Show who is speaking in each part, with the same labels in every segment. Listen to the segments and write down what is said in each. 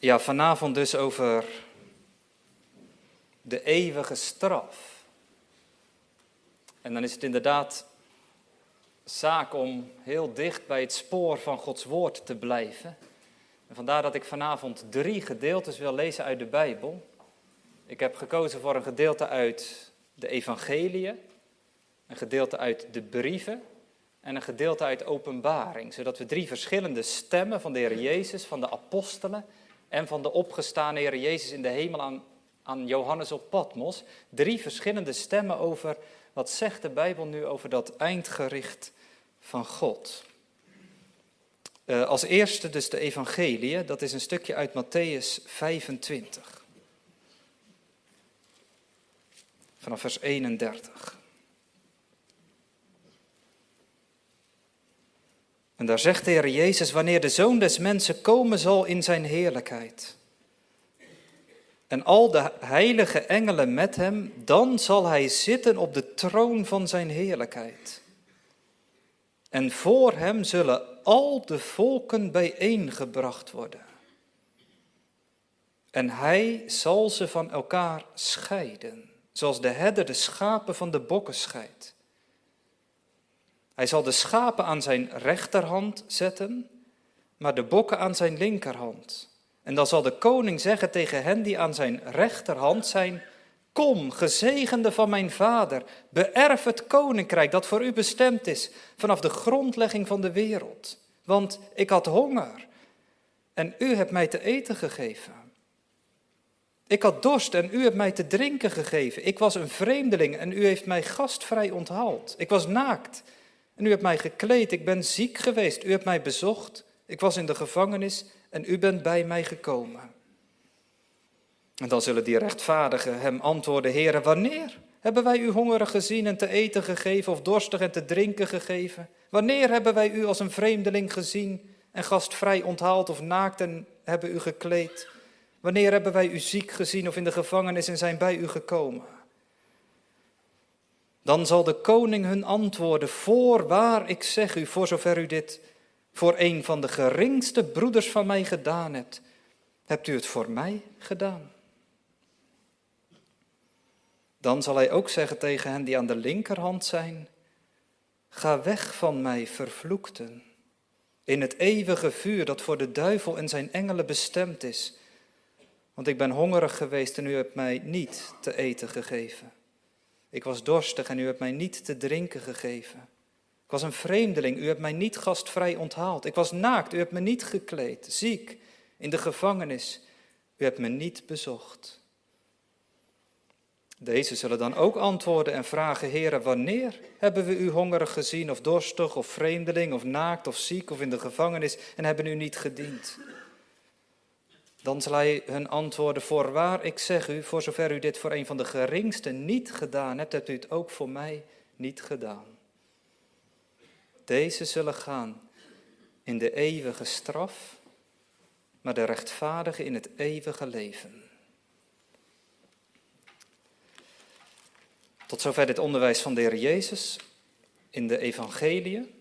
Speaker 1: Ja, vanavond dus over de eeuwige straf. En dan is het inderdaad zaak om heel dicht bij het spoor van Gods woord te blijven. En vandaar dat ik vanavond drie gedeeltes wil lezen uit de Bijbel. Ik heb gekozen voor een gedeelte uit de Evangeliën, een gedeelte uit de brieven en een gedeelte uit Openbaring, zodat we drie verschillende stemmen van de Heer Jezus, van de apostelen en van de opgestane Heer Jezus in de hemel aan, aan Johannes op Patmos, drie verschillende stemmen over wat zegt de Bijbel nu over dat eindgericht van God. Uh, als eerste dus de Evangelie, dat is een stukje uit Matthäus 25. Vanaf vers 31. En daar zegt de Heer Jezus, wanneer de Zoon des Mensen komen zal in zijn heerlijkheid. En al de heilige engelen met hem, dan zal hij zitten op de troon van zijn heerlijkheid. En voor hem zullen al de volken bijeengebracht worden. En hij zal ze van elkaar scheiden, zoals de herder de schapen van de bokken scheidt. Hij zal de schapen aan zijn rechterhand zetten, maar de bokken aan zijn linkerhand. En dan zal de koning zeggen tegen hen die aan zijn rechterhand zijn: Kom, gezegende van mijn vader, beërf het koninkrijk dat voor u bestemd is vanaf de grondlegging van de wereld. Want ik had honger en u hebt mij te eten gegeven. Ik had dorst en u hebt mij te drinken gegeven. Ik was een vreemdeling en u heeft mij gastvrij onthaald. Ik was naakt en u hebt mij gekleed. Ik ben ziek geweest. U hebt mij bezocht. Ik was in de gevangenis en u bent bij mij gekomen. En dan zullen die rechtvaardigen hem antwoorden, Heere, wanneer hebben wij u hongerig gezien en te eten gegeven of dorstig en te drinken gegeven? Wanneer hebben wij u als een vreemdeling gezien en gastvrij onthaald of naakt en hebben u gekleed? Wanneer hebben wij u ziek gezien of in de gevangenis en zijn bij u gekomen? Dan zal de koning hun antwoorden, voorwaar ik zeg u, voor zover u dit voor een van de geringste broeders van mij gedaan hebt, hebt u het voor mij gedaan. Dan zal hij ook zeggen tegen hen die aan de linkerhand zijn, ga weg van mij, vervloekten, in het eeuwige vuur dat voor de duivel en zijn engelen bestemd is. Want ik ben hongerig geweest en u hebt mij niet te eten gegeven. Ik was dorstig en u hebt mij niet te drinken gegeven. Ik was een vreemdeling, u hebt mij niet gastvrij onthaald. Ik was naakt, u hebt me niet gekleed. Ziek, in de gevangenis, u hebt me niet bezocht. Deze zullen dan ook antwoorden en vragen, Heere, wanneer hebben we u hongerig gezien, of dorstig, of vreemdeling, of naakt, of ziek, of in de gevangenis, en hebben u niet gediend? Dan zal hij hun antwoorden, voorwaar, ik zeg u, voor zover u dit voor een van de geringste niet gedaan hebt, hebt u het ook voor mij niet gedaan. Deze zullen gaan in de eeuwige straf, maar de rechtvaardigen in het eeuwige leven. Tot zover dit onderwijs van de Heer Jezus in de Evangelie.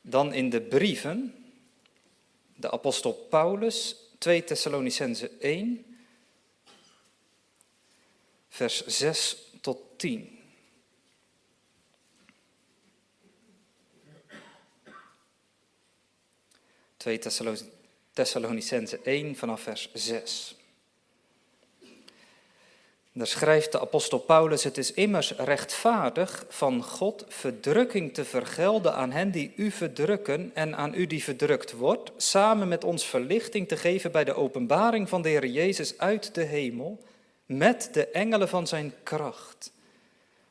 Speaker 1: Dan in de brieven, de apostel Paulus, 2 Thessalonicense 1, vers 6 tot 10. Twee Thessalonicense 1 vanaf vers 6. Daar schrijft de apostel Paulus: Het is immers rechtvaardig van God verdrukking te vergelden aan hen die u verdrukken en aan u die verdrukt wordt, samen met ons verlichting te geven bij de openbaring van de Heer Jezus uit de hemel, met de engelen van zijn kracht.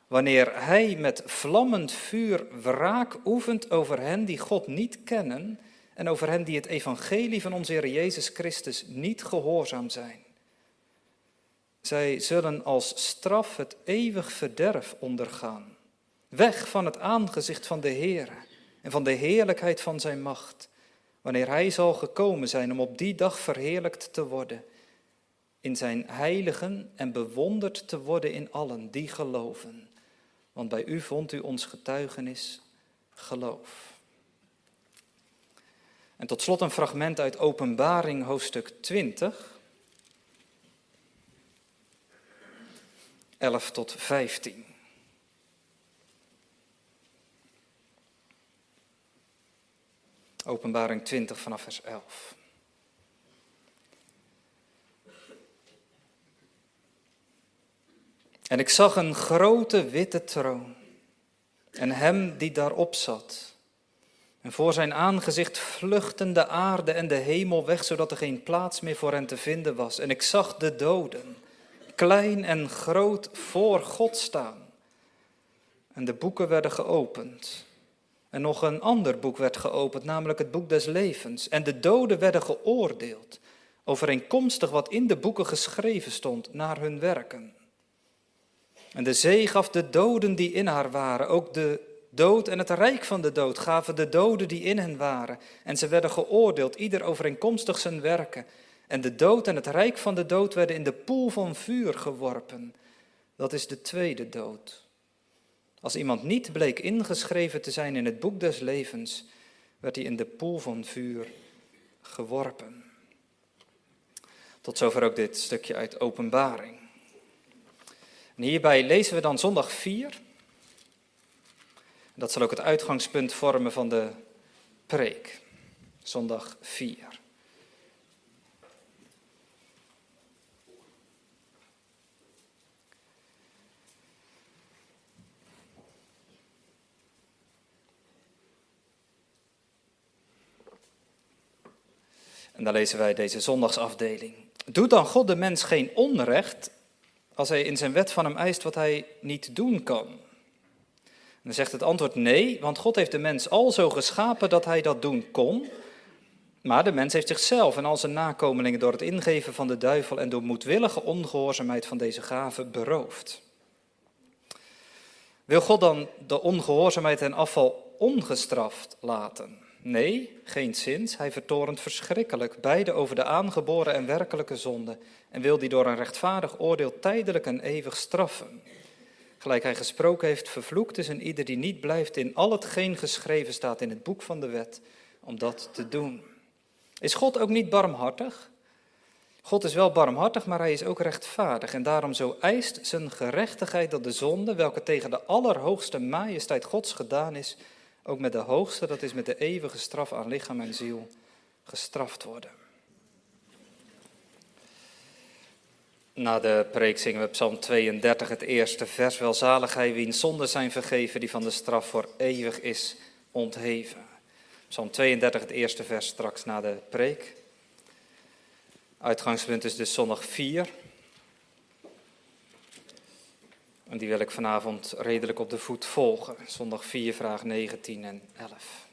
Speaker 1: Wanneer hij met vlammend vuur wraak oefent over hen die God niet kennen en over hen die het evangelie van onze Heer Jezus Christus niet gehoorzaam zijn. Zij zullen als straf het eeuwig verderf ondergaan. Weg van het aangezicht van de Heer en van de heerlijkheid van zijn macht, wanneer Hij zal gekomen zijn om op die dag verheerlijkt te worden, in zijn heiligen en bewonderd te worden in allen die geloven. Want bij u vond u ons getuigenis geloof. En tot slot een fragment uit Openbaring, hoofdstuk 20. 11 tot 15. Openbaring 20 vanaf vers 11. En ik zag een grote witte troon en hem die daarop zat. En voor zijn aangezicht vluchtten de aarde en de hemel weg, zodat er geen plaats meer voor hen te vinden was. En ik zag de doden, klein en groot, voor God staan. En de boeken werden geopend. En nog een ander boek werd geopend, namelijk het boek des levens. En de doden werden geoordeeld, overeenkomstig wat in de boeken geschreven stond, naar hun werken. En de zee gaf de doden die in haar waren, ook de dood en het rijk van de dood gaven de doden die in hen waren. En ze werden geoordeeld, ieder overeenkomstig zijn werken. En de dood en het rijk van de dood werden in de poel van vuur geworpen. Dat is de tweede dood. Als iemand niet bleek ingeschreven te zijn in het boek des levens, werd hij in de poel van vuur geworpen. Tot zover ook dit stukje uit Openbaring. En hierbij lezen we dan zondag 4. Dat zal ook het uitgangspunt vormen van de preek. Zondag 4. En dan lezen wij deze zondagsafdeling. Doet dan God de mens geen onrecht als hij in zijn wet van hem eist wat hij niet doen kan? Dan zegt het antwoord nee, want God heeft de mens al zo geschapen dat hij dat doen kon. Maar de mens heeft zichzelf en al zijn nakomelingen door het ingeven van de duivel en door moedwillige ongehoorzaamheid van deze gave beroofd. Wil God dan de ongehoorzaamheid en afval ongestraft laten? Nee, geen zins. Hij vertorent verschrikkelijk, beide over de aangeboren en werkelijke zonde, en wil die door een rechtvaardig oordeel tijdelijk en eeuwig straffen. Gelijk hij gesproken heeft, vervloekt is een ieder die niet blijft in al hetgeen geschreven staat in het boek van de wet, om dat te doen. Is God ook niet barmhartig? God is wel barmhartig, maar hij is ook rechtvaardig. En daarom zo eist zijn gerechtigheid dat de zonde, welke tegen de allerhoogste majesteit Gods gedaan is, ook met de hoogste, dat is met de eeuwige straf aan lichaam en ziel, gestraft worden. Na de preek zingen we Psalm 32, het eerste vers. Welzalig hij wiens zonden zijn vergeven, die van de straf voor eeuwig is ontheven. Psalm 32, het eerste vers, straks na de preek. Uitgangspunt is dus zondag 4. En die wil ik vanavond redelijk op de voet volgen. Zondag 4, vraag 19 en 11.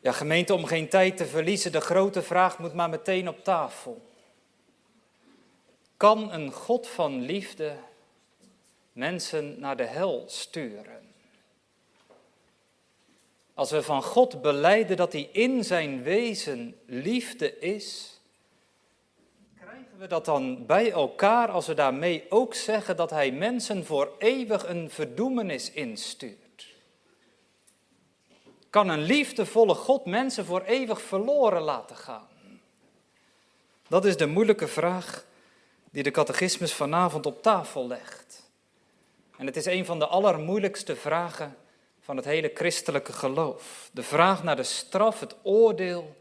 Speaker 1: Ja, gemeente, om geen tijd te verliezen, de grote vraag moet maar meteen op tafel. Kan een God van liefde mensen naar de hel sturen? Als we van God beleiden dat Hij in zijn wezen liefde is, krijgen we dat dan bij elkaar als we daarmee ook zeggen dat Hij mensen voor eeuwig een verdoemenis instuurt? Kan een liefdevolle God mensen voor eeuwig verloren laten gaan? Dat is de moeilijke vraag die de catechismus vanavond op tafel legt. En het is een van de allermoeilijkste vragen van het hele christelijke geloof. De vraag naar de straf, het oordeel,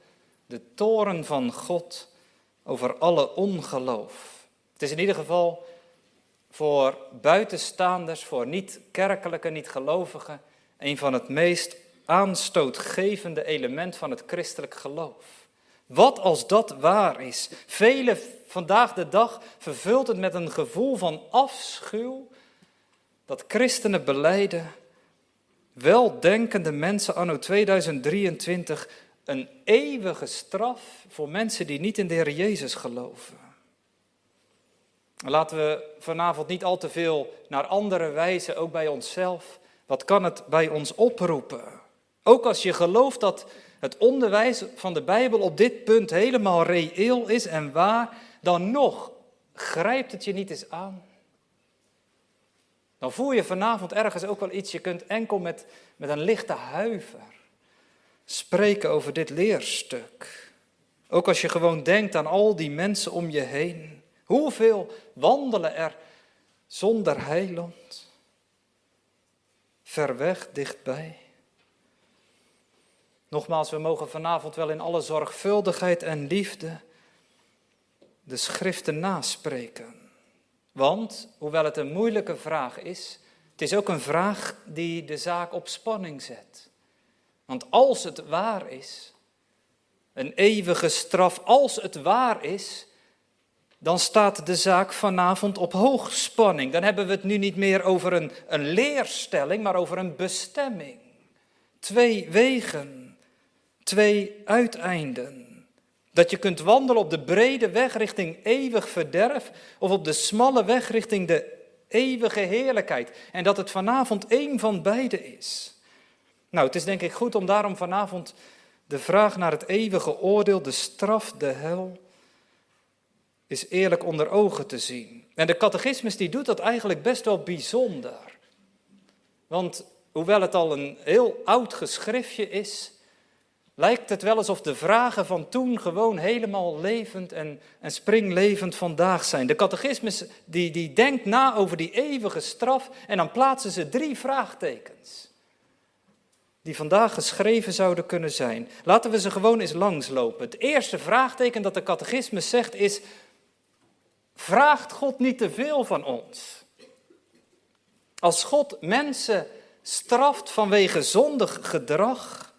Speaker 1: de toren van God over alle ongeloof. Het is in ieder geval voor buitenstaanders, voor niet-kerkelijke, niet-gelovigen, een van het meest aanstootgevende element van het christelijk geloof. Wat als dat waar is? Velen vandaag de dag vervult het met een gevoel van afschuw dat christenen beleiden, weldenkende mensen anno 2023, een eeuwige straf voor mensen die niet in de Heer Jezus geloven. Laten we vanavond niet al te veel naar andere wijzen, ook bij onszelf. Wat kan het bij ons oproepen? Ook als je gelooft dat het onderwijs van de Bijbel op dit punt helemaal reëel is en waar, dan nog grijpt het je niet eens aan. Dan voel je vanavond ergens ook wel iets. Je kunt enkel met, met een lichte huiver spreken over dit leerstuk. Ook als je gewoon denkt aan al die mensen om je heen. Hoeveel wandelen er zonder heiland? Ver weg, dichtbij. Nogmaals, we mogen vanavond wel in alle zorgvuldigheid en liefde de schriften naspreken. Want, hoewel het een moeilijke vraag is, het is ook een vraag die de zaak op spanning zet. Want als het waar is, een eeuwige straf, als het waar is, dan staat de zaak vanavond op hoogspanning. Dan hebben we het nu niet meer over een, een leerstelling, maar over een bestemming. Twee wegen, twee uiteinden. Dat je kunt wandelen op de brede weg richting eeuwig verderf of op de smalle weg richting de eeuwige heerlijkheid. En dat het vanavond één van beide is. Nou, het is denk ik goed om daarom vanavond de vraag naar het eeuwige oordeel, de straf, de hel, is eerlijk onder ogen te zien. En de catechismus die doet dat eigenlijk best wel bijzonder. Want hoewel het al een heel oud geschriftje is, lijkt het wel alsof de vragen van toen gewoon helemaal levend en, en springlevend vandaag zijn. De catechismus die, die denkt na over die eeuwige straf en dan plaatsen ze drie vraagtekens. Die vandaag geschreven zouden kunnen zijn. Laten we ze gewoon eens langslopen. Het eerste vraagteken dat de catechismus zegt is: Vraagt God niet te veel van ons? Als God mensen straft vanwege zondig gedrag,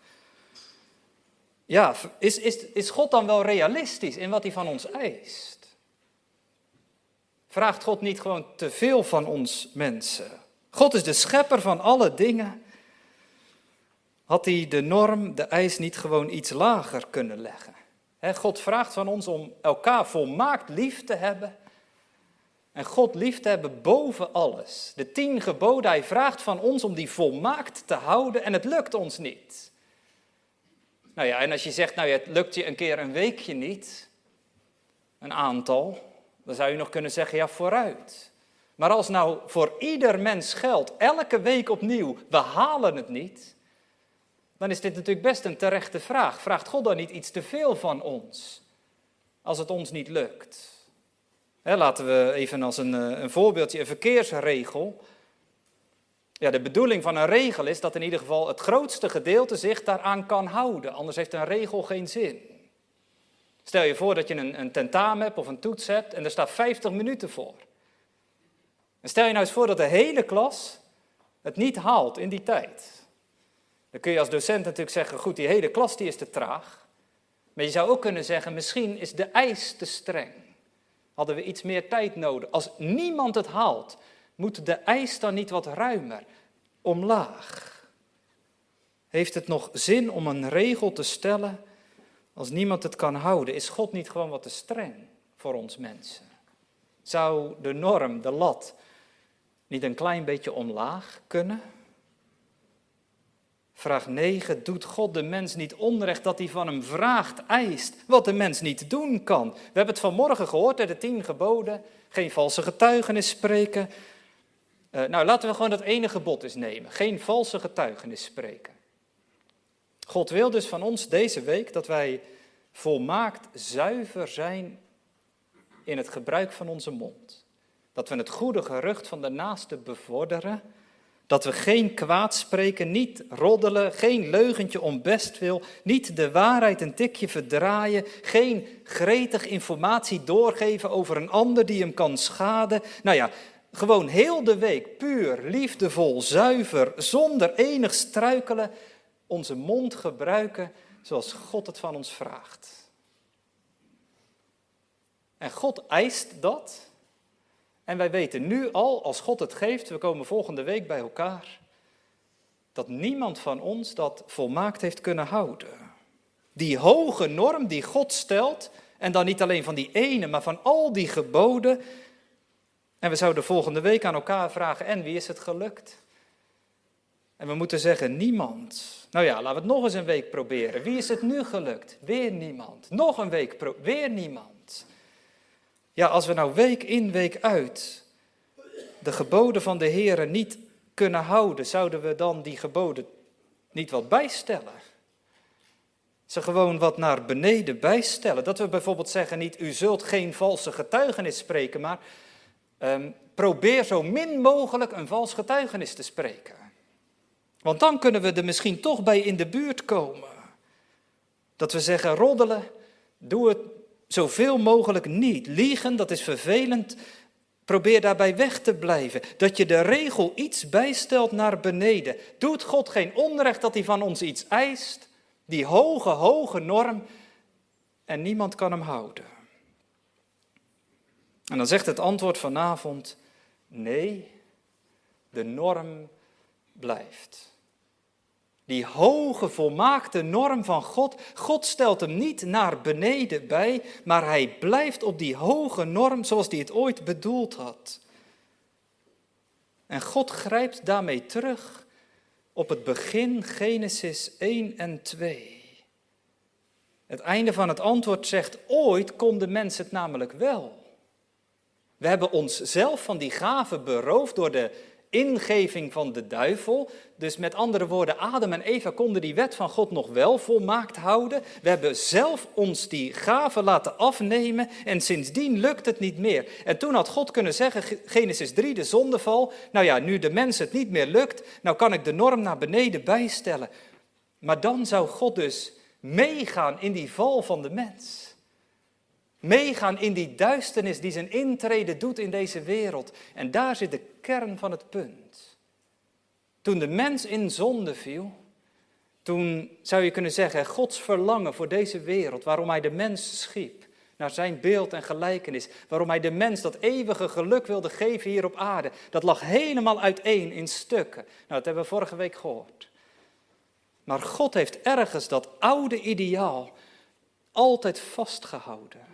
Speaker 1: ja, is, is, is God dan wel realistisch in wat hij van ons eist? Vraagt God niet gewoon te veel van ons mensen? God is de schepper van alle dingen. Had hij de norm, de eis niet gewoon iets lager kunnen leggen? God vraagt van ons om elkaar volmaakt lief te hebben. En God lief te hebben boven alles. De tien geboden, hij vraagt van ons om die volmaakt te houden en het lukt ons niet. Nou ja, en als je zegt, nou ja, het lukt je een keer een weekje niet, een aantal, dan zou je nog kunnen zeggen, ja, vooruit. Maar als nou voor ieder mens geldt, elke week opnieuw, we halen het niet, dan is dit natuurlijk best een terechte vraag. Vraagt God dan niet iets te veel van ons, als het ons niet lukt? laten we even als een, eh, een voorbeeldje, een verkeersregel. Ja, de bedoeling van een regel is dat in ieder geval het grootste gedeelte zich daaraan kan houden. Anders heeft een regel geen zin. Stel je voor dat je een, een tentamen hebt of een toets hebt en er staat 50 minuten voor. En stel je nou eens voor dat de hele klas het niet haalt in die tijd. Dan kun je als docent natuurlijk zeggen, goed, die hele klas die is te traag. Maar je zou ook kunnen zeggen, misschien is de eis te streng. Hadden we iets meer tijd nodig. Als niemand het haalt, moet de eis dan niet wat ruimer, omlaag? Heeft het nog zin om een regel te stellen als niemand het kan houden? Is God niet gewoon wat te streng voor ons mensen? Zou de norm, de lat, niet een klein beetje omlaag kunnen? Vraag 9. Doet God de mens niet onrecht dat hij van hem vraagt, eist, wat de mens niet doen kan? We hebben het vanmorgen gehoord uit de tien geboden. Geen valse getuigenis spreken, uh, nou, laten we gewoon dat ene gebod eens nemen. Geen valse getuigenis spreken. God wil dus van ons deze week dat wij volmaakt zuiver zijn in het gebruik van onze mond. Dat we het goede gerucht van de naaste bevorderen. Dat we geen kwaad spreken, niet roddelen, geen leugentje om bestwil, niet de waarheid een tikje verdraaien, geen gretig informatie doorgeven over een ander die hem kan schaden. Nou ja, gewoon heel de week puur, liefdevol, zuiver, zonder enig struikelen, onze mond gebruiken zoals God het van ons vraagt. En God eist dat. En wij weten nu al, als God het geeft, we komen volgende week bij elkaar, dat niemand van ons dat volmaakt heeft kunnen houden. Die hoge norm die God stelt, en dan niet alleen van die ene, maar van al die geboden, en we zouden volgende week aan elkaar vragen, en wie is het gelukt? En we moeten zeggen, niemand. Nou ja, laten we het nog eens een week proberen. Wie is het nu gelukt? Weer niemand. Nog een week, weer niemand. Ja, als we nou week in, week uit de geboden van de Heer niet kunnen houden, zouden we dan die geboden niet wat bijstellen? Ze gewoon wat naar beneden bijstellen. Dat we bijvoorbeeld zeggen niet, u zult geen valse getuigenis spreken, maar ehm, probeer zo min mogelijk een vals getuigenis te spreken. Want dan kunnen we er misschien toch bij in de buurt komen. Dat we zeggen, roddelen, doe het zoveel mogelijk niet. Liegen, dat is vervelend. Probeer daarbij weg te blijven. Dat je de regel iets bijstelt naar beneden. Doet God geen onrecht dat hij van ons iets eist? Die hoge, hoge norm. En niemand kan hem houden. En dan zegt het antwoord vanavond: nee, de norm blijft. Die hoge, volmaakte norm van God, God stelt hem niet naar beneden bij, maar hij blijft op die hoge norm zoals hij het ooit bedoeld had. En God grijpt daarmee terug op het begin Genesis 1 en 2. Het einde van het antwoord zegt, ooit kon de mens het namelijk wel. We hebben onszelf van die gave beroofd door de ingeving van de duivel. Dus met andere woorden, Adam en Eva konden die wet van God nog wel volmaakt houden. We hebben zelf ons die gave laten afnemen en sindsdien lukt het niet meer. En toen had God kunnen zeggen, Genesis 3, de zondeval, nou ja, nu de mens het niet meer lukt, nou kan ik de norm naar beneden bijstellen. Maar dan zou God dus meegaan in die val van de mens meegaan in die duisternis die zijn intrede doet in deze wereld. En daar zit de kern van het punt. Toen de mens in zonde viel, toen zou je kunnen zeggen, Gods verlangen voor deze wereld, waarom hij de mens schiep, naar zijn beeld en gelijkenis, waarom hij de mens dat eeuwige geluk wilde geven hier op aarde, dat lag helemaal uiteen in stukken. Nou, dat hebben we vorige week gehoord. Maar God heeft ergens dat oude ideaal altijd vastgehouden.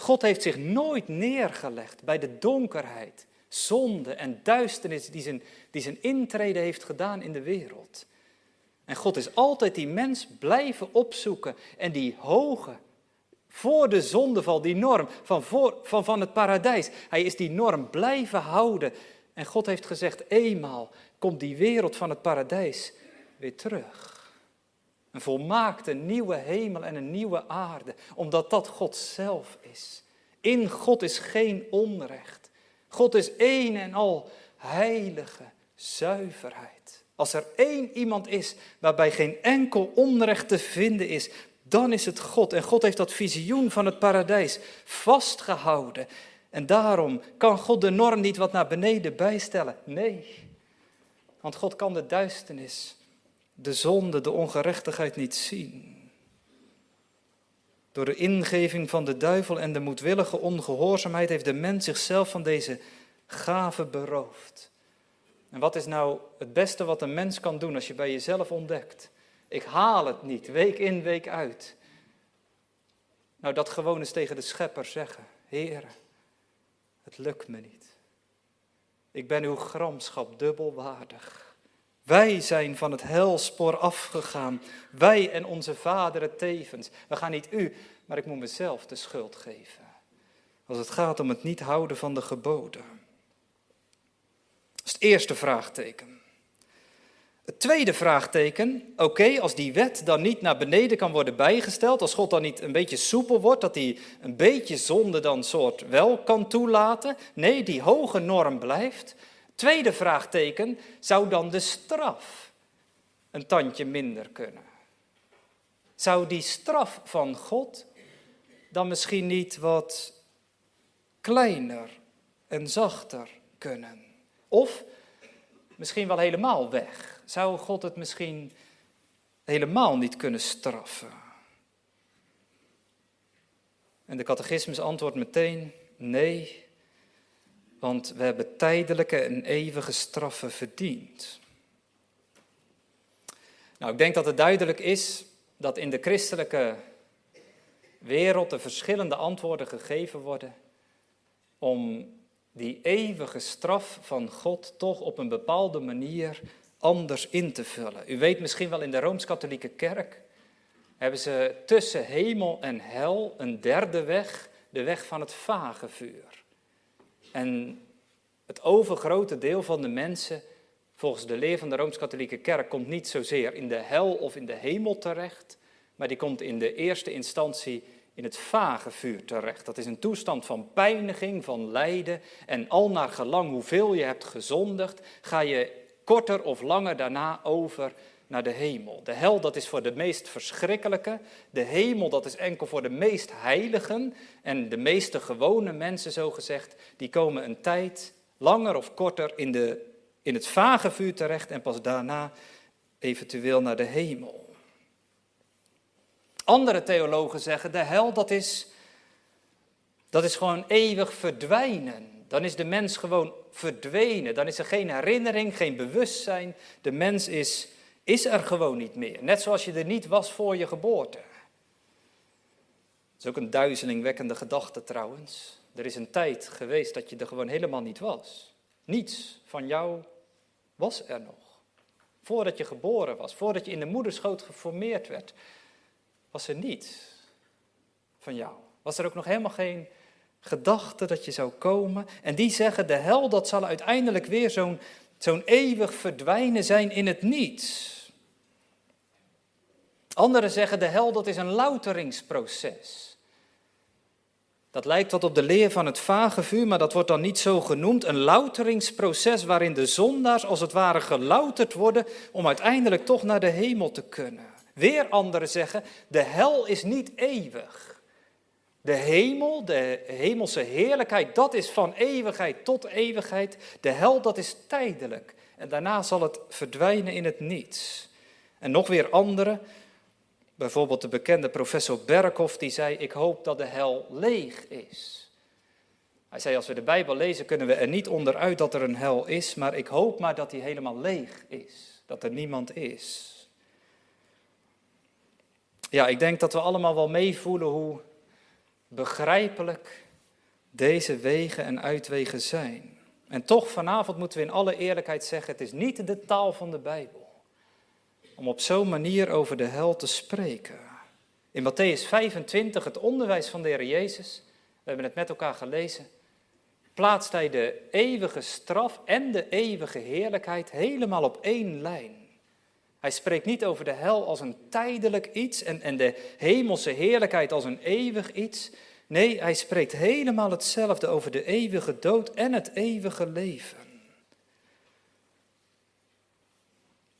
Speaker 1: God heeft zich nooit neergelegd bij de donkerheid, zonde en duisternis die zijn, die zijn intrede heeft gedaan in de wereld. En God is altijd die mens blijven opzoeken en die hoge, voor de zondeval, die norm van, voor, van, van het paradijs. Hij is die norm blijven houden. En God heeft gezegd, eenmaal komt die wereld van het paradijs weer terug. Een volmaakte nieuwe hemel en een nieuwe aarde, omdat dat God zelf is. In God is geen onrecht. God is één en al heilige zuiverheid. Als er één iemand is waarbij geen enkel onrecht te vinden is, dan is het God. En God heeft dat visioen van het paradijs vastgehouden. En daarom kan God de norm niet wat naar beneden bijstellen. Nee, want God kan de duisternis de zonde, de ongerechtigheid niet zien. Door de ingeving van de duivel en de moedwillige ongehoorzaamheid heeft de mens zichzelf van deze gave beroofd. En wat is nou het beste wat een mens kan doen als je bij jezelf ontdekt? Ik haal het niet, week in, week uit. Nou, dat gewoon eens tegen de schepper zeggen. Heer, het lukt me niet. Ik ben uw gramschap dubbelwaardig. Wij zijn van het helspoor afgegaan. Wij en onze vaderen tevens. We gaan niet u, maar ik moet mezelf de schuld geven. Als het gaat om het niet houden van de geboden. Dat is het eerste vraagteken. Het tweede vraagteken, oké, als die wet dan niet naar beneden kan worden bijgesteld, als God dan niet een beetje soepel wordt, dat hij een beetje zonde dan soort wel kan toelaten. Nee, die hoge norm blijft. Tweede vraagteken, zou dan de straf een tandje minder kunnen? Zou die straf van God dan misschien niet wat kleiner en zachter kunnen? Of misschien wel helemaal weg? Zou God het misschien helemaal niet kunnen straffen? En de catechismus antwoordt meteen: nee, want we hebben tijdelijke en eeuwige straffen verdiend. Nou, ik denk dat het duidelijk is dat in de christelijke wereld er verschillende antwoorden gegeven worden om die eeuwige straf van God toch op een bepaalde manier anders in te vullen. U weet misschien wel in de Rooms-Katholieke Kerk hebben ze tussen hemel en hel een derde weg, de weg van het vage vuur. En Het overgrote deel van de mensen, volgens de leer van de Rooms-Katholieke Kerk, komt niet zozeer in de hel of in de hemel terecht, maar die komt in de eerste instantie in het vage vuur terecht. Dat is een toestand van pijniging, van lijden. En al naar gelang hoeveel je hebt gezondigd, ga je korter of langer daarna over naar de hemel. De hel, dat is voor de meest verschrikkelijke. De hemel, dat is enkel voor de meest heiligen. En de meeste gewone mensen, zo gezegd, die komen een tijd, langer of korter, in, de, in het vage vuur terecht en pas daarna eventueel naar de hemel. Andere theologen zeggen, de hel, dat is, dat is gewoon eeuwig verdwijnen. Dan is de mens gewoon verdwenen. Dan is er geen herinnering, geen bewustzijn. De mens is is er gewoon niet meer. Net zoals je er niet was voor je geboorte. Dat is ook een duizelingwekkende gedachte trouwens. Er is een tijd geweest dat je er gewoon helemaal niet was. Niets van jou was er nog. Voordat je geboren was, voordat je in de moederschoot geformeerd werd, was er niets van jou. Was er ook nog helemaal geen gedachte dat je zou komen. En die zeggen, de hel dat zal uiteindelijk weer zo'n zo'n eeuwig verdwijnen zijn in het niets. Anderen zeggen de hel dat is een louteringsproces. Dat lijkt wat op de leer van het vage vuur, maar dat wordt dan niet zo genoemd. Een louteringsproces waarin de zondaars als het ware gelouterd worden om uiteindelijk toch naar de hemel te kunnen. Weer anderen zeggen, de hel is niet eeuwig. De hemel, de hemelse heerlijkheid, dat is van eeuwigheid tot eeuwigheid. De hel, dat is tijdelijk. En daarna zal het verdwijnen in het niets. En nog weer anderen, bijvoorbeeld de bekende professor Berkhoff, die zei, ik hoop dat de hel leeg is. Hij zei, als we de Bijbel lezen, kunnen we er niet onderuit dat er een hel is, maar ik hoop maar dat die helemaal leeg is. Dat er niemand is. Ja, ik denk dat we allemaal wel meevoelen hoe begrijpelijk deze wegen en uitwegen zijn. En toch vanavond moeten we in alle eerlijkheid zeggen, het is niet de taal van de Bijbel. Om op zo'n manier over de hel te spreken. In Matthäus 25, het onderwijs van de Heer Jezus, we hebben het met elkaar gelezen, plaatst hij de eeuwige straf en de eeuwige heerlijkheid helemaal op één lijn. Hij spreekt niet over de hel als een tijdelijk iets en, en de hemelse heerlijkheid als een eeuwig iets. Nee, hij spreekt helemaal hetzelfde over de eeuwige dood en het eeuwige leven.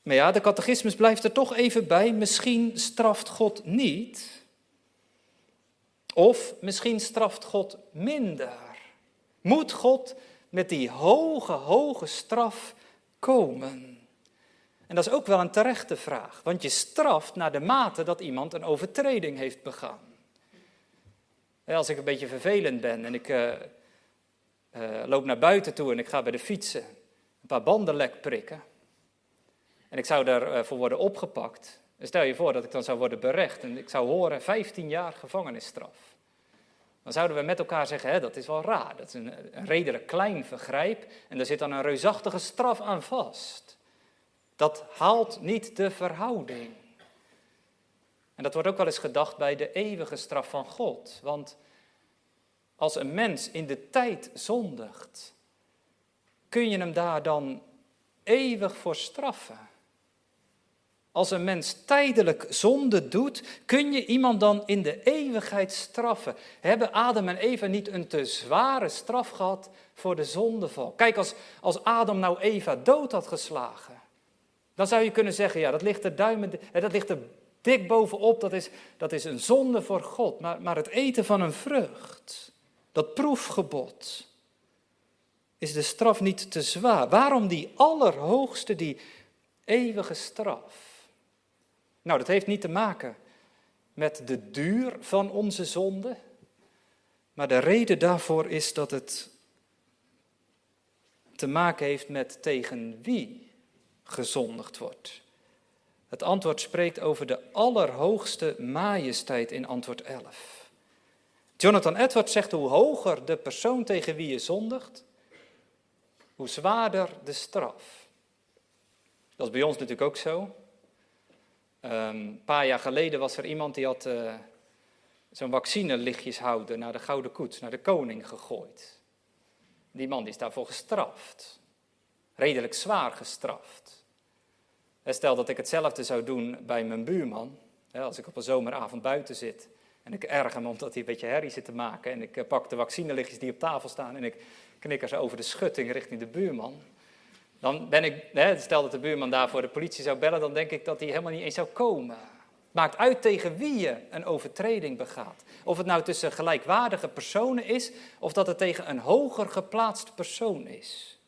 Speaker 1: Maar ja, de catechismus blijft er toch even bij. Misschien straft God niet. Of misschien straft God minder. Moet God met die hoge, hoge straf komen? En dat is ook wel een terechte vraag, want je straft naar de mate dat iemand een overtreding heeft begaan. Als ik een beetje vervelend ben en ik uh, uh, loop naar buiten toe en ik ga bij de fietsen een paar banden lek prikken. En ik zou daarvoor worden opgepakt. Stel je voor dat ik dan zou worden berecht en ik zou horen 15 jaar gevangenisstraf. Dan zouden we met elkaar zeggen, hè, dat is wel raar, dat is een, een redelijk klein vergrijp en daar zit dan een reusachtige straf aan vast. Dat haalt niet de verhouding. En dat wordt ook wel eens gedacht bij de eeuwige straf van God. Want als een mens in de tijd zondigt, kun je hem daar dan eeuwig voor straffen? Als een mens tijdelijk zonde doet, kun je iemand dan in de eeuwigheid straffen? Hebben Adam en Eva niet een te zware straf gehad voor de zondeval? Kijk, als, als Adam nou Eva dood had geslagen, dan zou je kunnen zeggen, ja, dat ligt er, duimen, dat ligt er dik bovenop, dat is, dat is een zonde voor God. Maar, maar het eten van een vrucht, dat proefgebod, is de straf niet te zwaar. Waarom die allerhoogste, die eeuwige straf? Nou, dat heeft niet te maken met de duur van onze zonde, maar de reden daarvoor is dat het te maken heeft met tegen wie gezondigd wordt. Het antwoord spreekt over de allerhoogste majesteit in antwoord 11. Jonathan Edwards zegt hoe hoger de persoon tegen wie je zondigt, hoe zwaarder de straf. Dat is bij ons natuurlijk ook zo. Ehm, een paar jaar geleden was er iemand die had uh, zo'n vaccinelichtjeshouder naar de Gouden Koets, naar de koning gegooid. Die man is daarvoor gestraft. Redelijk zwaar gestraft. Stel dat ik hetzelfde zou doen bij mijn buurman. Als ik op een zomeravond buiten zit en ik erger me omdat hij een beetje herrie zit te maken. En ik eh, pak de vaccinelichtjes die op tafel staan en ik knikker ze over de schutting richting de buurman. Dan ben ik, stel dat de buurman daarvoor de politie zou bellen, dan denk ik dat hij helemaal niet eens zou komen. Maakt uit tegen wie je een overtreding begaat. Of het nou tussen gelijkwaardige personen is, of dat het tegen een hoger geplaatst persoon is.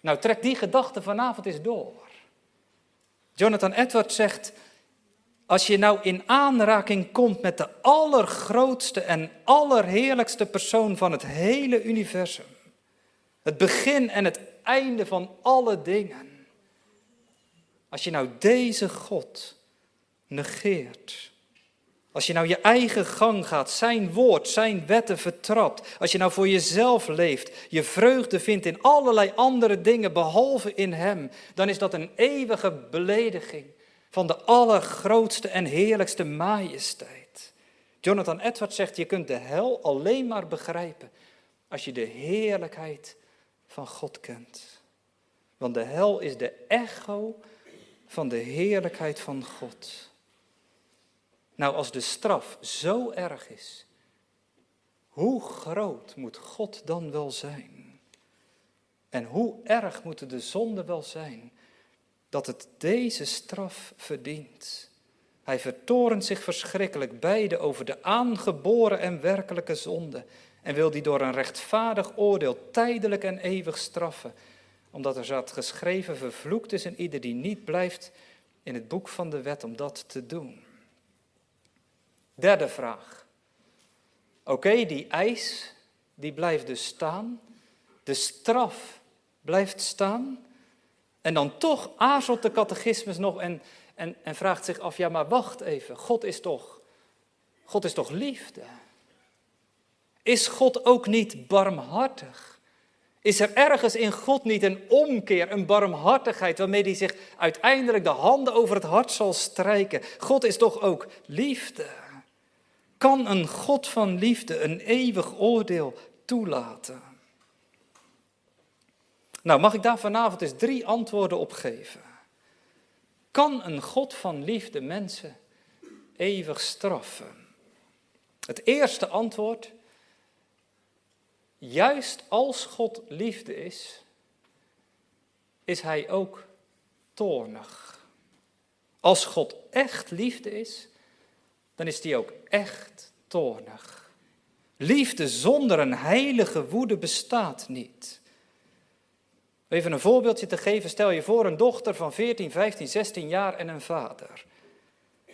Speaker 1: Nou, trek die gedachte vanavond eens door. Jonathan Edwards zegt, als je nou in aanraking komt met de allergrootste en allerheerlijkste persoon van het hele universum, het begin en het einde van alle dingen, als je nou deze God negeert, als je nou je eigen gang gaat, zijn woord, zijn wetten vertrapt, als je nou voor jezelf leeft, je vreugde vindt in allerlei andere dingen behalve in Hem, dan is dat een eeuwige belediging van de allergrootste en heerlijkste majesteit. Jonathan Edwards zegt, je kunt de hel alleen maar begrijpen als je de heerlijkheid van God kent. Want de hel is de echo van de heerlijkheid van God. Nou, als de straf zo erg is, hoe groot moet God dan wel zijn? En hoe erg moeten de zonden wel zijn dat het deze straf verdient. Hij vertorent zich verschrikkelijk beide over de aangeboren en werkelijke zonde en wil die door een rechtvaardig oordeel tijdelijk en eeuwig straffen, omdat er zat geschreven, vervloekt is en ieder die niet blijft in het boek van de wet om dat te doen. Derde vraag. Oké, die eis, die blijft dus staan. De straf blijft staan. En dan toch aarzelt de catechismus nog en, en, en vraagt zich af, ja maar wacht even, God is toch, God is toch liefde? Is God ook niet barmhartig? Is er ergens in God niet een omkeer, een barmhartigheid waarmee hij zich uiteindelijk de handen over het hart zal strijken? God is toch ook liefde? Kan een God van liefde een eeuwig oordeel toelaten? Nou, mag ik daar vanavond eens drie antwoorden op geven? Kan een God van liefde mensen eeuwig straffen? Het eerste antwoord, juist als God liefde is, is Hij ook toornig. Als God echt liefde is, dan is Hij ook echt toornig. Liefde zonder een heilige woede bestaat niet. Even een voorbeeldje te geven, stel je voor een dochter van 14, 15, 16 jaar en een vader.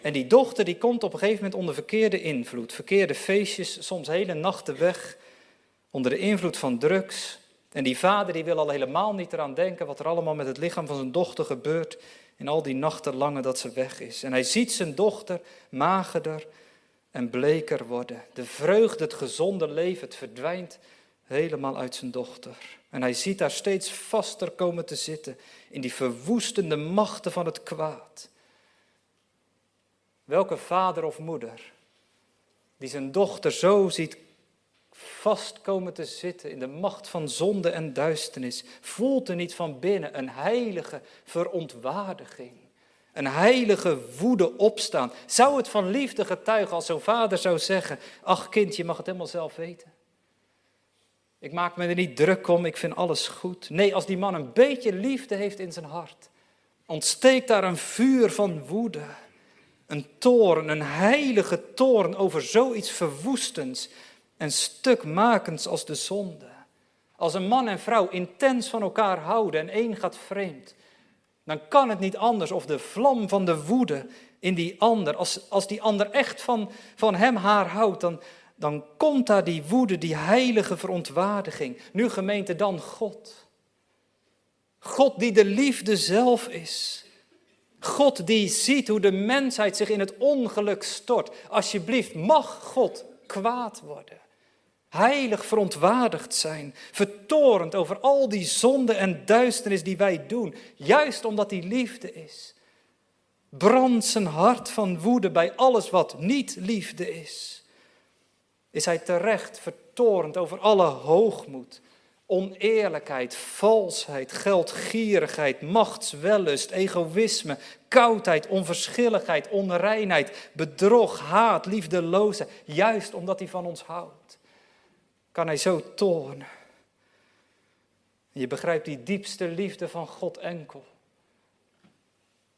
Speaker 1: En die dochter die komt op een gegeven moment onder verkeerde invloed, verkeerde feestjes, soms hele nachten weg, onder de invloed van drugs. En die vader die wil al helemaal niet eraan denken wat er allemaal met het lichaam van zijn dochter gebeurt in al die nachten lange dat ze weg is. En hij ziet zijn dochter magerder en bleker worden. De vreugde, het gezonde leven, het verdwijnt helemaal uit zijn dochter. En hij ziet haar steeds vaster komen te zitten in die verwoestende machten van het kwaad. Welke vader of moeder die zijn dochter zo ziet vast komen te zitten in de macht van zonde en duisternis, voelt er niet van binnen een heilige verontwaardiging, een heilige woede opstaan. Zou het van liefde getuigen als zo'n vader zou zeggen, ach kind, je mag het helemaal zelf weten. Ik maak me er niet druk om, ik vind alles goed. Nee, als die man een beetje liefde heeft in zijn hart, ontsteekt daar een vuur van woede. Een toorn, een heilige toorn over zoiets verwoestends en stukmakends als de zonde. Als een man en vrouw intens van elkaar houden en één gaat vreemd, dan kan het niet anders of de vlam van de woede in die ander, als, als die ander echt van, van hem haar houdt, dan, dan komt daar die woede, die heilige verontwaardiging. Nu gemeente dan God. God die de liefde zelf is. God die ziet hoe de mensheid zich in het ongeluk stort. Alsjeblieft, mag God kwaad worden. Heilig verontwaardigd zijn, vertorend over al die zonde en duisternis die wij doen, juist omdat die liefde is. Brand zijn hart van woede bij alles wat niet liefde is. is hij terecht vertorend over alle hoogmoed, oneerlijkheid, valsheid, geldgierigheid, machtswellust, egoïsme, koudheid, onverschilligheid, onreinheid, bedrog, haat, liefdeloosheid. Juist omdat hij van ons houdt, kan hij zo toornen. Je begrijpt die diepste liefde van God enkel.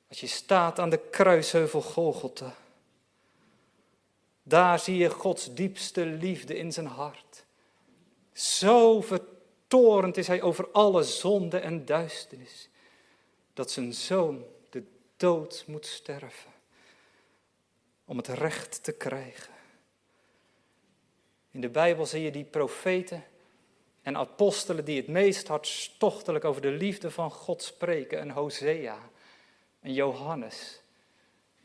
Speaker 1: Als je staat aan de kruisheuvel Golgotha. Daar zie je Gods diepste liefde in zijn hart. Zo vertorend is hij over alle zonde en duisternis, dat zijn zoon de dood moet sterven om het recht te krijgen. In de Bijbel zie je die profeten en apostelen die het meest hartstochtelijk over de liefde van God spreken. Een Hosea, een Johannes.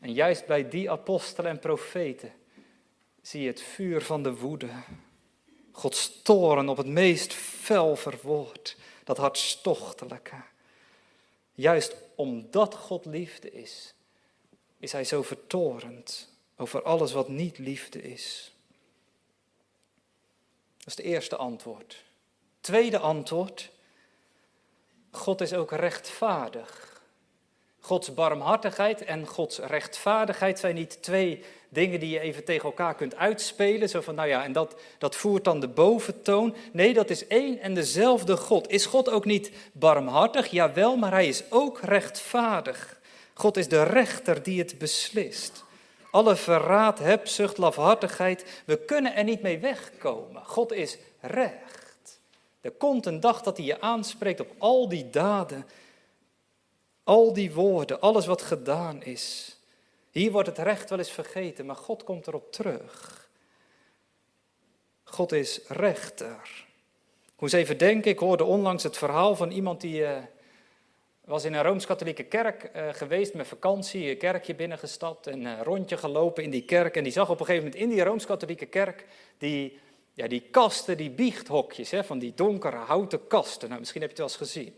Speaker 1: En juist bij die apostelen en profeten zie je het vuur van de woede. Gods toren op het meest fel verwoord, dat hartstochtelijke. Juist omdat God liefde is, is hij zo vertorend over alles wat niet liefde is. Dat is het eerste antwoord. Tweede antwoord. God is ook rechtvaardig. Gods barmhartigheid en Gods rechtvaardigheid zijn niet twee dingen die je even tegen elkaar kunt uitspelen. Zo van, nou ja, en dat, dat voert dan de boventoon. Nee, dat is één en dezelfde God. Is God ook niet barmhartig? Jawel, maar hij is ook rechtvaardig. God is de rechter die het beslist. Alle verraad, hebzucht, lafhartigheid, we kunnen er niet mee wegkomen. God is recht. Er komt een dag dat hij je aanspreekt op al die daden, al die woorden, alles wat gedaan is. Hier wordt het recht wel eens vergeten, maar God komt erop terug. God is rechter. Ik moest even denken, ik hoorde onlangs het verhaal van iemand die uh, was in een Rooms-Katholieke kerk uh, geweest met vakantie, een kerkje binnengestapt en een rondje gelopen in die kerk. En die zag op een gegeven moment in die Rooms-Katholieke kerk die, ja, die kasten, die biechthokjes, hè, van die donkere houten kasten. Nou, misschien heb je het wel eens gezien.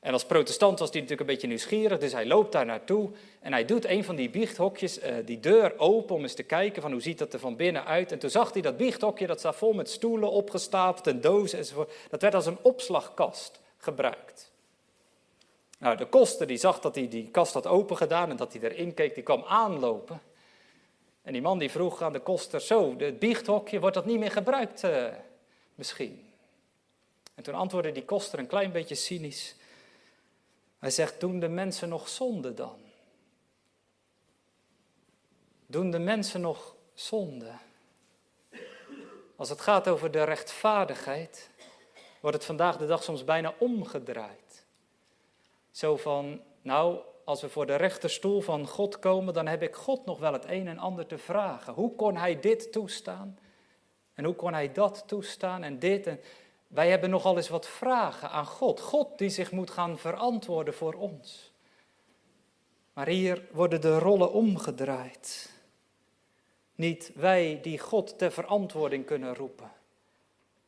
Speaker 1: En als protestant was hij natuurlijk een beetje nieuwsgierig, dus hij loopt daar naartoe en hij doet een van die biechthokjes, uh, die deur open om eens te kijken van hoe ziet dat er van binnen uit. En toen zag hij dat biechthokje, dat staat vol met stoelen opgestapeld en dozen enzovoort. Dat werd als een opslagkast gebruikt. Nou, de koster die zag dat hij die kast had open gedaan en dat hij erin keek, die kwam aanlopen. En die man die vroeg aan de koster, zo, het biechthokje, wordt dat niet meer gebruikt uh, misschien? En toen antwoordde die koster een klein beetje cynisch, hij zegt, doen de mensen nog zonde dan? Doen de mensen nog zonde? Als het gaat over de rechtvaardigheid, wordt het vandaag de dag soms bijna omgedraaid. Zo van, nou, als we voor de rechterstoel van God komen, dan heb ik God nog wel het een en ander te vragen. Hoe kon hij dit toestaan? En hoe kon hij dat toestaan en dit? En wij hebben nogal eens wat vragen aan God. God die zich moet gaan verantwoorden voor ons. Maar hier worden de rollen omgedraaid. Niet wij die God ter verantwoording kunnen roepen.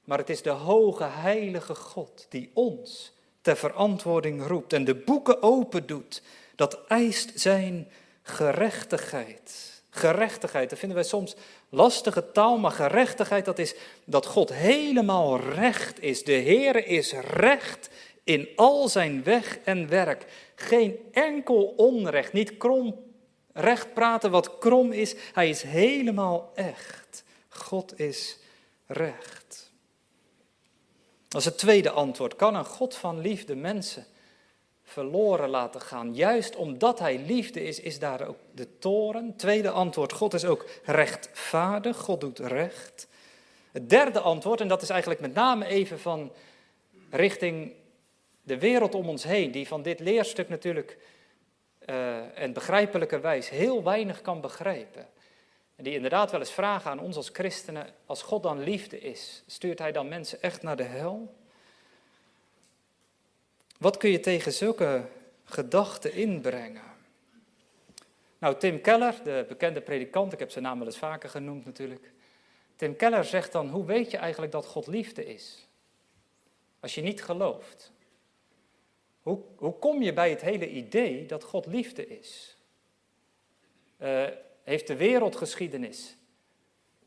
Speaker 1: Maar het is de hoge heilige God die ons ter verantwoording roept en de boeken open doet. Dat eist zijn gerechtigheid. Gerechtigheid, dat vinden wij soms lastige taal, maar gerechtigheid, dat is dat God helemaal recht is. De Heere is recht in al zijn weg en werk. Geen enkel onrecht, niet krom recht praten wat krom is. Hij is helemaal echt. God is recht. Als het tweede antwoord, kan een God van liefde mensen verloren laten gaan. Juist omdat hij liefde is, is daar ook de toren. Tweede antwoord, God is ook rechtvaardig, God doet recht. Het derde antwoord, en dat is eigenlijk met name even van richting de wereld om ons heen, die van dit leerstuk natuurlijk uh, en begrijpelijkerwijs heel weinig kan begrijpen. Die inderdaad wel eens vragen aan ons als christenen, als God dan liefde is, stuurt hij dan mensen echt naar de hel? Wat kun je tegen zulke gedachten inbrengen? Nou, Tim Keller, de bekende predikant, ik heb zijn naam wel eens vaker genoemd natuurlijk. Tim Keller zegt dan, hoe weet je eigenlijk dat God liefde is? Als je niet gelooft. Hoe, hoe kom je bij het hele idee dat God liefde is? Uh, heeft de wereldgeschiedenis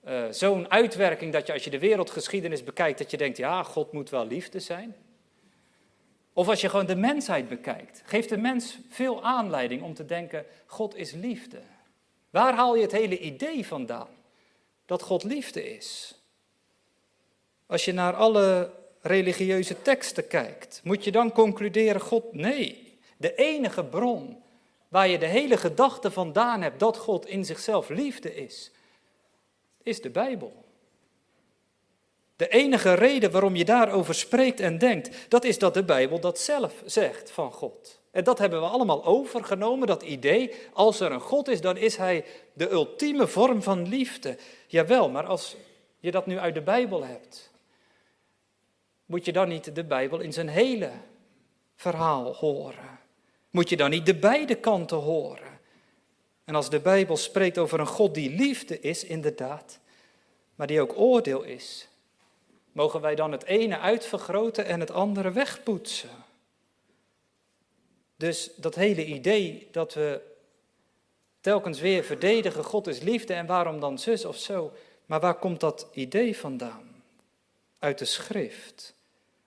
Speaker 1: eh, zo'n uitwerking dat je als je de wereldgeschiedenis bekijkt, dat je denkt, ja, God moet wel liefde zijn. Of als je gewoon de mensheid bekijkt, geeft de mens veel aanleiding om te denken, God is liefde. Waar haal je het hele idee vandaan? Dat God liefde is. Als je naar alle religieuze teksten kijkt, moet je dan concluderen, God, nee. De enige bron waar je de hele gedachte vandaan hebt dat God in zichzelf liefde is, is de Bijbel. De enige reden waarom je daarover spreekt en denkt, dat is dat de Bijbel dat zelf zegt van God. En dat hebben we allemaal overgenomen, dat idee. Als er een God is, dan is Hij de ultieme vorm van liefde. Jawel, maar als je dat nu uit de Bijbel hebt, moet je dan niet de Bijbel in zijn hele verhaal horen? Moet je dan niet de beide kanten horen? En als de Bijbel spreekt over een God die liefde is, inderdaad, maar die ook oordeel is, mogen wij dan het ene uitvergroten en het andere wegpoetsen? Dus dat hele idee dat we telkens weer verdedigen, God is liefde en waarom dan zus of zo, maar waar komt dat idee vandaan? Uit de schrift.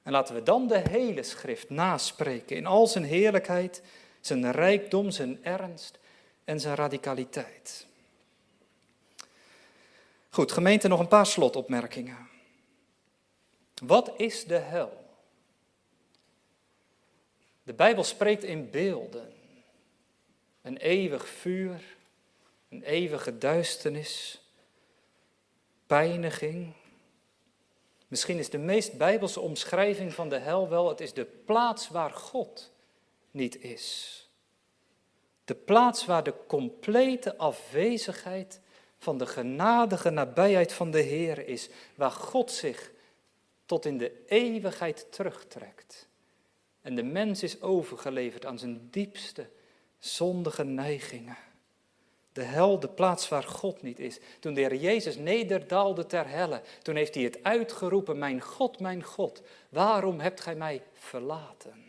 Speaker 1: En laten we dan de hele schrift naspreken in al zijn heerlijkheid, zijn rijkdom, zijn ernst en zijn radicaliteit. Goed, gemeente, nog een paar slotopmerkingen. Wat is de hel? De Bijbel spreekt in beelden. Een eeuwig vuur, een eeuwige duisternis, pijniging. Misschien is de meest bijbelse omschrijving van de hel wel, het is de plaats waar God niet is. De plaats waar de complete afwezigheid van de genadige nabijheid van de Heer is, waar God zich tot in de eeuwigheid terugtrekt. En de mens is overgeleverd aan zijn diepste zondige neigingen. De hel, de plaats waar God niet is. Toen de Heer Jezus nederdaalde ter helle, toen heeft hij het uitgeroepen, mijn God, mijn God, waarom hebt gij mij verlaten?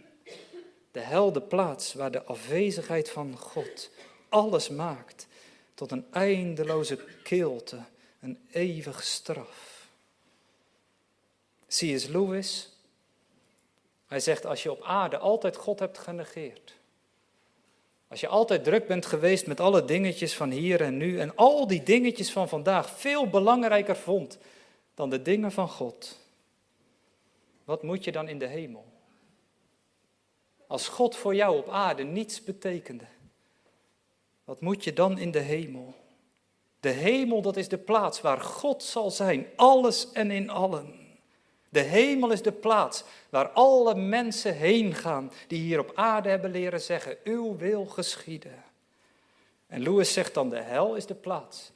Speaker 1: De hel, de plaats waar de afwezigheid van God alles maakt tot een eindeloze kilte, een eeuwige straf. C.S. Lewis, hij zegt als je op aarde altijd God hebt genegeerd, als je altijd druk bent geweest met alle dingetjes van hier en nu en al die dingetjes van vandaag veel belangrijker vond dan de dingen van God, wat moet je dan in de hemel? Als God voor jou op aarde niets betekende, wat moet je dan in de hemel? De hemel, dat is de plaats waar God zal zijn, alles en in allen. De hemel is de plaats waar alle mensen heen gaan die hier op aarde hebben leren zeggen, uw wil geschieden. En Lewis zegt dan, de hel is de plaats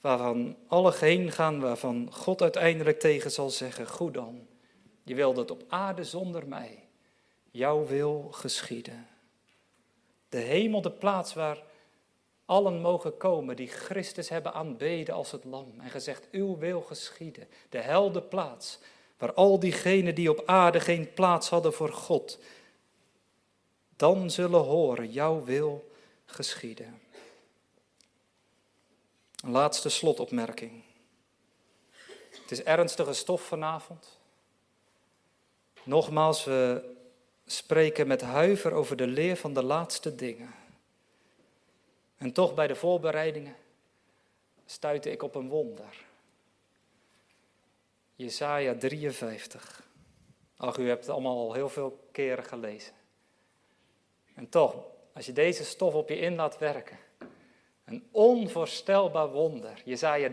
Speaker 1: waarvan alle heen gaan, waarvan God uiteindelijk tegen zal zeggen, goed dan, je wil dat op aarde zonder mij, jouw wil geschieden. De hemel, de plaats waar allen mogen komen die Christus hebben aanbeden als het lam en gezegd, uw wil geschieden. De hel, de plaats waar al diegenen die op aarde geen plaats hadden voor God, dan zullen horen, jouw wil geschieden. Een laatste slotopmerking. Het is ernstige stof vanavond. Nogmaals, we spreken met huiver over de leer van de laatste dingen. En toch bij de voorbereidingen stuitte ik op een wonder. Jesaja 53. Ach, u hebt het allemaal al heel veel keren gelezen. En toch, als je deze stof op je in laat werken, een onvoorstelbaar wonder. Jesaja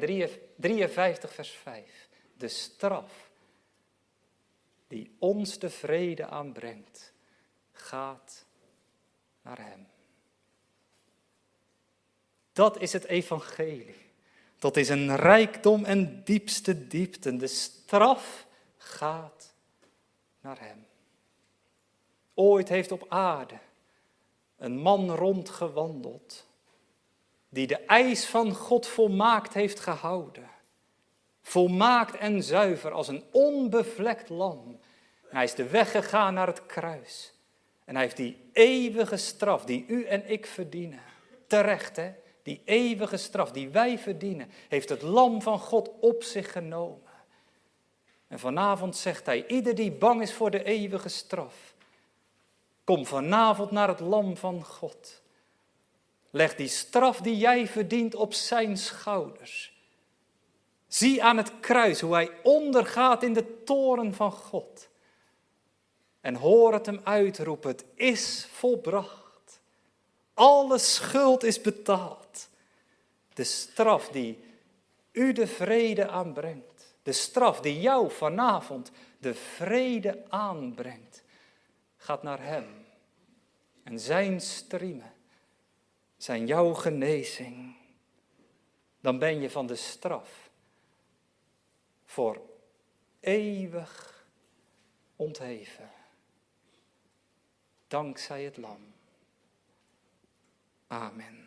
Speaker 1: 53, vers 5. De straf die ons de vrede aanbrengt, gaat naar Hem. Dat is het evangelie. Dat is een rijkdom en diepste diepte. De straf gaat naar Hem. Ooit heeft op aarde een man rondgewandeld die de eis van God volmaakt heeft gehouden. Volmaakt en zuiver als een onbevlekt lam. Hij is de weg gegaan naar het kruis. En hij heeft die eeuwige straf die u en ik verdienen. Terecht hè, die eeuwige straf die wij verdienen, heeft het lam van God op zich genomen. En vanavond zegt hij, ieder die bang is voor de eeuwige straf, kom vanavond naar het lam van God. Leg die straf die jij verdient op zijn schouders. Zie aan het kruis hoe hij ondergaat in de toren van God. En hoor het hem uitroepen, het is volbracht. Alle schuld is betaald. De straf die u de vrede aanbrengt. De straf die jou vanavond de vrede aanbrengt. Gaat naar hem. En zijn striemen zijn jouw genezing. Dan ben je van de straf voor eeuwig ontheven. Dankzij het lam. Amen.